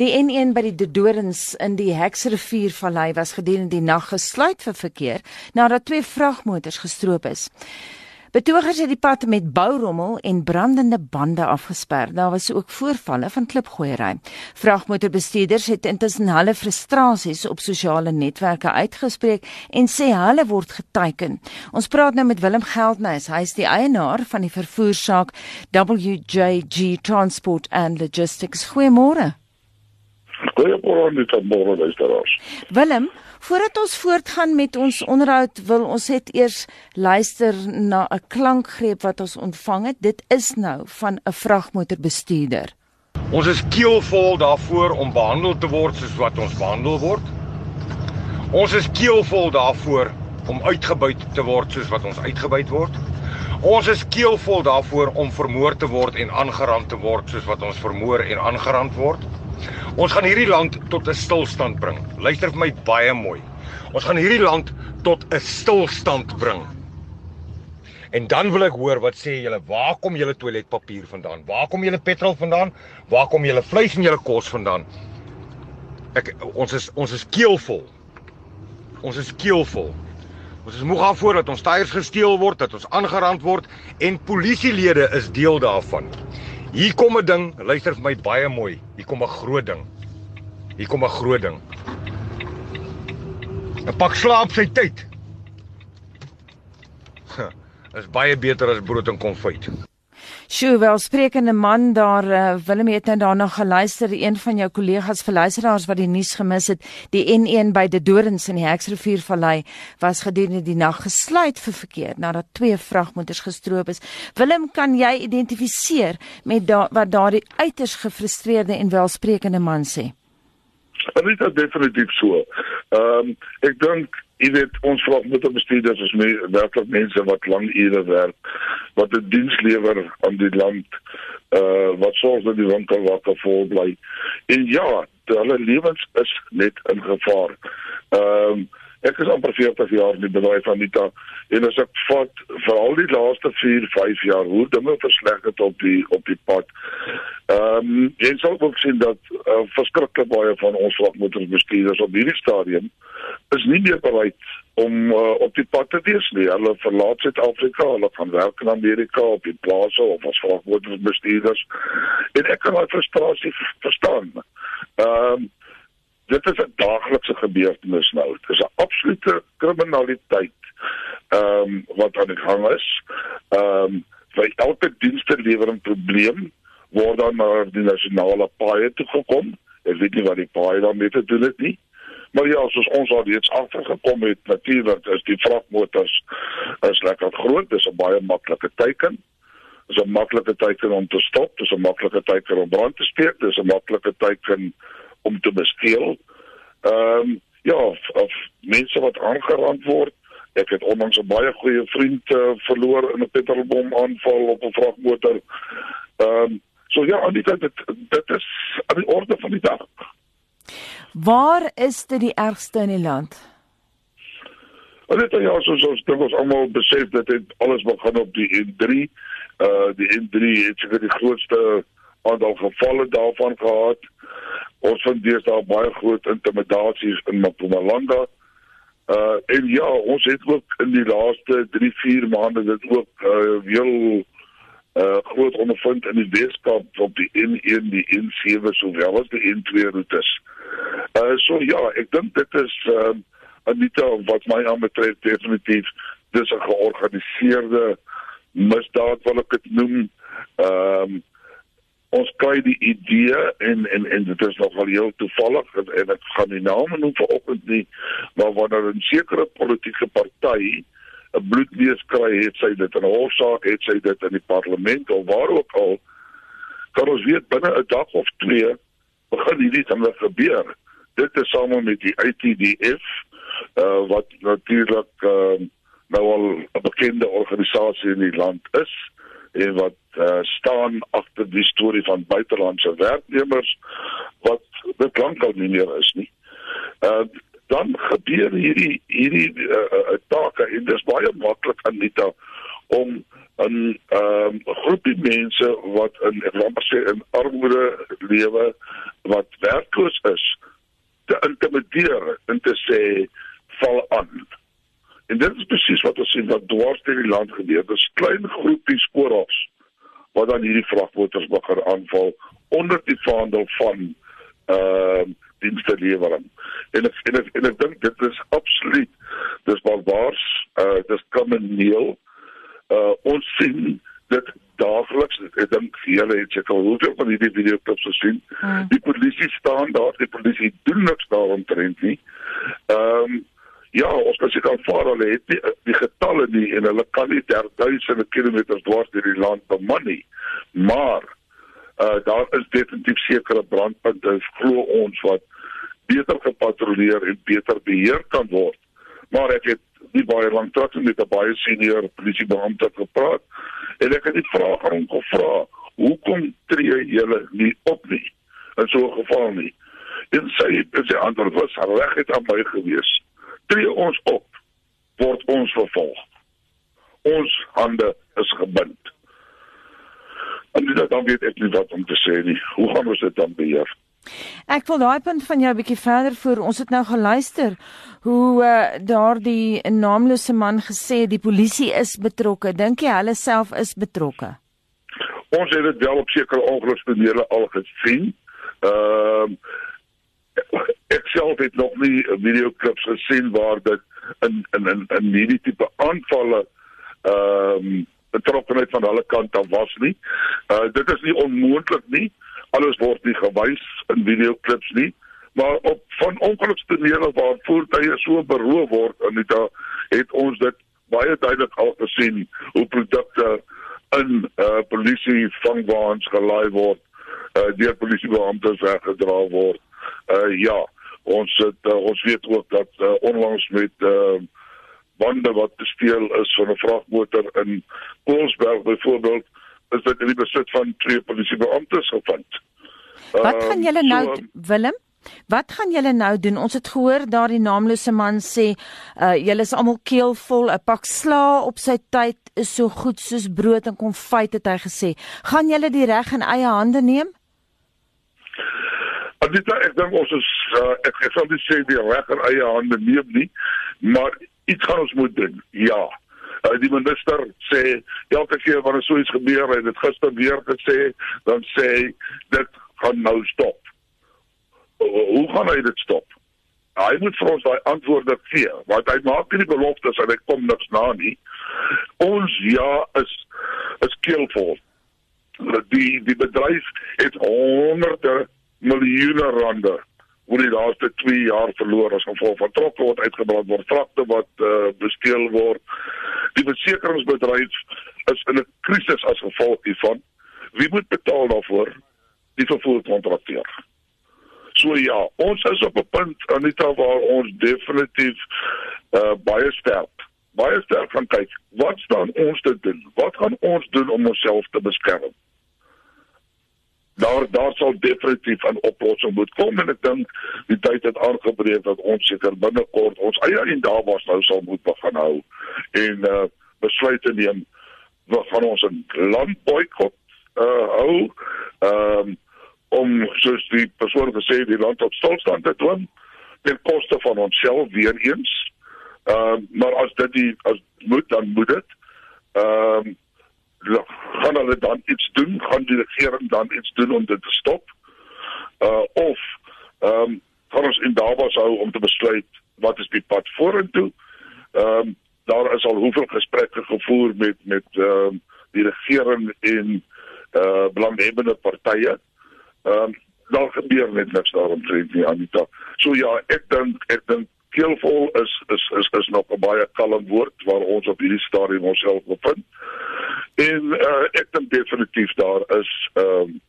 Die N1 by die Dodorens in die Heksriviervallei was gedurende die nag gesluit vir verkeer nadat twee vragmotors gestroop is. Betogers het die pad met bourommel en brandende bande afgesper. Daar was ook voorvalle van klipgooiery. Vragmotorbestuurders het intussen hulle frustrasies op sosiale netwerke uitgespreek en sê hulle word geteiken. Ons praat nou met Willem Geldnys. Hy is die eienaar van die vervoersaak WJG Transport and Logistics. Goeiemôre. Goeiemôre, dit is môre luisteraars. Willem, Voordat ons voortgaan met ons onderhoud, wil ons net eers luister na 'n klankgreep wat ons ontvang het. Dit is nou van 'n vragmotorbestuurder. Ons is keelvol daarvoor om behandel te word soos wat ons behandel word. Ons is keelvol daarvoor om uitgebuit te word soos wat ons uitgebuit word. Ons is keelvol daarvoor om vermoor te word en aangerand te word soos wat ons vermoor en aangerand word. Ons gaan hierdie land tot 'n stilstand bring. Luister vir my baie mooi. Ons gaan hierdie land tot 'n stilstand bring. En dan wil ek hoor wat sê julle, waar kom julle toiletpapier vandaan? Waar kom julle petrol vandaan? Waar kom julle vleis en julle kos vandaan? Ek ons is ons is keelvol. Ons is keelvol. Ons is moeg daarvoor dat ons tyres gesteel word, dat ons aangerand word en polisielede is deel daarvan. Hier kom 'n ding, luister vir my baie mooi. Hier kom 'n groot ding. Hier kom 'n groot ding. 'n Pak slaap sy tyd. Is baie beter as brood en konfyt. Sjoe, wel sprekende man daar uh, Willem het nou daarna geluister. Een van jou kollegas vir luisteraars wat die nuus gemis het die N1 by die Dorings in die Heksriviervallei was gedurende die nag gesluit vir verkeer nadat twee vragmotors gestroop is. Willem kan jy identifiseer met da wat daardie uiters gefrustreerde en welsprekende man sê? Dit is definitief so. Ehm um, ek dink jy weet ons vra met die bestuurders is meer werklik mense wat lang ure werk wat 'n diens lewer aan die land uh wat sorg dat die winkel wakker vol bly. En ja hulle lewens is net in gevaar. Ehm um, Ek is amper 40 jaar in die bedryf van Nita en as ek vat veral die laaste 4, 5 jaar hoe dinge versleg het op die op die pad. Ehm um, jy sal ook sien dat uh, verskriklik baie van ons vragmotorbestuurders op hierdie stadium is nie meer bereid om uh, op die pad te wees nie. Hulle verlaat Suid-Afrika, hulle gaan werk in Amerika op die plase of as vragmotorbestuurders. En ek kan daai frustrasie verstaan. Ehm um, dit is 'n daaglikse gebeurtenis nou. Dit is 'n absolute kriminaliteit ehm um, wat aan die gang is. Ehm um, vir elke dienste lewering probleem word dan na die nasionale paaie toe gekom. Ek weet nie wat die paaie daarmee te doen het nie. Maar ja, soos ons al reeds agtergekom het, natuurlik is die vragmotors is lekker groot, dis 'n baie maklike teiken. Dis 'n maklike teiken om te stop, dis 'n maklike teiken om brand te steek, dis 'n maklike teiken om te besteel. Ehm um, ja, of, of mense wat aangerand word. Ek het onlangs 'n baie goeie vriend uh, verloor in 'n petrolbom aanval op 'n vragmotor. Ehm um, so ja, en dit dit dit is aan die orde van die dag. Waar is dit die ergste in die land? Dit is ja, so so dit was almal besef dat dit alles begin op die N3. Uh die N3 het seker die grootste aantal gevalle daarvan gehad. Ons vind deesdae baie groot intimidasies in Mpumalanga. Uh en ja, ons het ook in die laaste 3, 4 maande dit ook uh heel uh groot ondervind in die Weskaap op die N1, die N7 sowel as die N2 roetes. Uh so ja, ek dink dit is uh Anita wat my aanbetref definitief dis 'n georganiseerde misdaad wat ek dit noem. Ehm um, ons kry die idee en en en dit is nogal heel toevallig en, en ek gaan die name noem vanoggend nie maar wanneer 'n sekere politieke party 'n bloedneus kry het sy dit in 'n hofsaak het sy dit in die parlement of waar ook al kan ons weet binne 'n dag of twee begin hierdie dinge gebeur. Dit is saam met die ITDF uh, wat natuurlik uh, nou al 'n bekende organisasie in die land is en wat uh, staan agter die storie van buitelandse werknemers wat dit lankal nie meer is nie. Uh dan gebeur hierdie hierdie uh, uh, take en dit is baie maklik Anita om 'n ehm um, groepie mense wat in sê in armoede lewe wat werkloos is te intimideer en te sê val aan. En dit is presies wat ons sien wat dwars deur die land gebeur. Dis klein groepies skoorhof wat dan hierdie vragmotors begin aanval onder die vaandel van ehm uh, dienste lewering. En ek en ek, en ek dink dit is absoluut dis barbaars, uh dis krimineel. Uh ons sien dit daagliks. Ek dink julle het seker hoeveel van hierdie videoklips gesien. Hmm. Die polisie staan daar, die polisie doen niks daaromtrent nie. Ehm um, Ja, ons kan seker aanvaar hulle het die, die getalle nie en hulle kan nie ter duisende kilometers dwars deur die land beman nie. Maar uh daar is definitief sekere brandpunte glo ons wat beter gepatrolleer en beter beheer kan word. Maar ek het nie baie lank terug met 'n baie senior polisiebeampte gepraat en ek het die vraag aan hom gevra: "Hoekom tree julle nie op nie in so 'n geval nie?" En sy sy antwoord was reg het aan my gewees tree ons op, word ons vervolg. Ons hande is gebind. En dit dan weet ek nie wat om te sê nie. Hoe gaan ons dit dan beheer? Ek wil daai punt van jou 'n bietjie verder voer. Ons het nou geluister hoe uh, daardie naamlose man gesê die polisie is betrokke. Dink jy hulle self is betrokke? Ons het dit wel op sekere ongelukstonele al gesien. Ehm uh, ek self het nog nie 'n video klips gesien waar dit in in in in hierdie tipe aanvalle ehm um, betrokkenheid van hulle kant af was nie. Uh dit is nie onmoontlik nie. Alles word nie gewys in video klips nie, maar op van ongelukstonele waar voertuie so beroof word en dit het ons dit baie duidelik al gesien hoe produkte in uh polisie vangwaans gelaai word, uh deur polisiebeamptes weggedra word uh ja, ons het uh, ons weet ook dat uh, onlangs met uh bande wat gesteel is van 'n vragmotor in Koelsberg byvoorbeeld is dit in die besit van twee polisiebeamptes gevind. Wat uh, gaan julle nou so, Willem? Wat gaan julle nou doen? Ons het gehoor daardie naamlose man sê, uh julle is almal keelvol, 'n pak sla op sy tyd is so goed soos brood en konfyt het hy gesê. Gaan julle die reg in eie hande neem? Adita, ek dink ons is uh, ek sal dit sê die reg in eie hande neem nie, maar iets gaan ons moet doen. Ja. Uh, die minister sê elke keer wanneer so iets gebeur en dit gister weer gesê, dan sê dit gaan nou stop. Hoe gaan hy dit stop? Hy moet vir ons daai antwoorde gee, want hy maak nie beloftes en hy kom niks na nie. Ons ja is is keelvol. Die die bedryf het honderde miljoene rande oor die laaste 2 jaar verloor as gevolg van trokke wat uitgebrand word, vragte wat uh, besteel word. Die versekeringsbedryf is in 'n krisis as gevolg hiervan. Wie moet betaal daarvoor? Die vervoerkontrakteur. So ja, ons is op 'n punt Anita waar ons definitief uh, baie sterk baie sterk gaan kyk. Wat staan ons te doen? Wat gaan ons doen om onsself te beskerm? Daar daar sal definitief 'n oplossing moet kom en ek dink die tyd het aangebreek dat ons seker binnekort ons eie en daar was nou sal moet begin hou en uh besluite neem van ons landboikot uh hou um om soos die persoon gesê die land tot stilstand te dwing ten koste van onsself weer eens. Ehm uh, maar as dit die as moet dan moet dit. Ehm um, gaan hulle dan iets doen, gaan die regering dan iets doen om dit te stop? Uh of ehm um, gaan ons in Davos hou om te besluit wat is die pad vorentoe? Ehm um, daar is al hoeveel gesprekke gevoer met met ehm um, die regering en uh belanghebbende partye. Ehm um, daar gebeur net niks daarom sê nie Anita. So ja, ek dink ek dink keelvol is is is is nog 'n baie kalm woord waar ons op hierdie stadium onsself bevind. En uh, ek dink definitief daar is ehm um,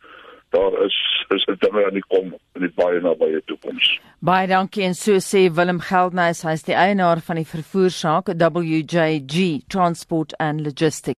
daar is is 'n dinge aan die kom in die baie nabye toekoms. Baie dankie en so sê Willem Geldnys, hy's die eienaar van die vervoersaak WJG Transport and Logistics.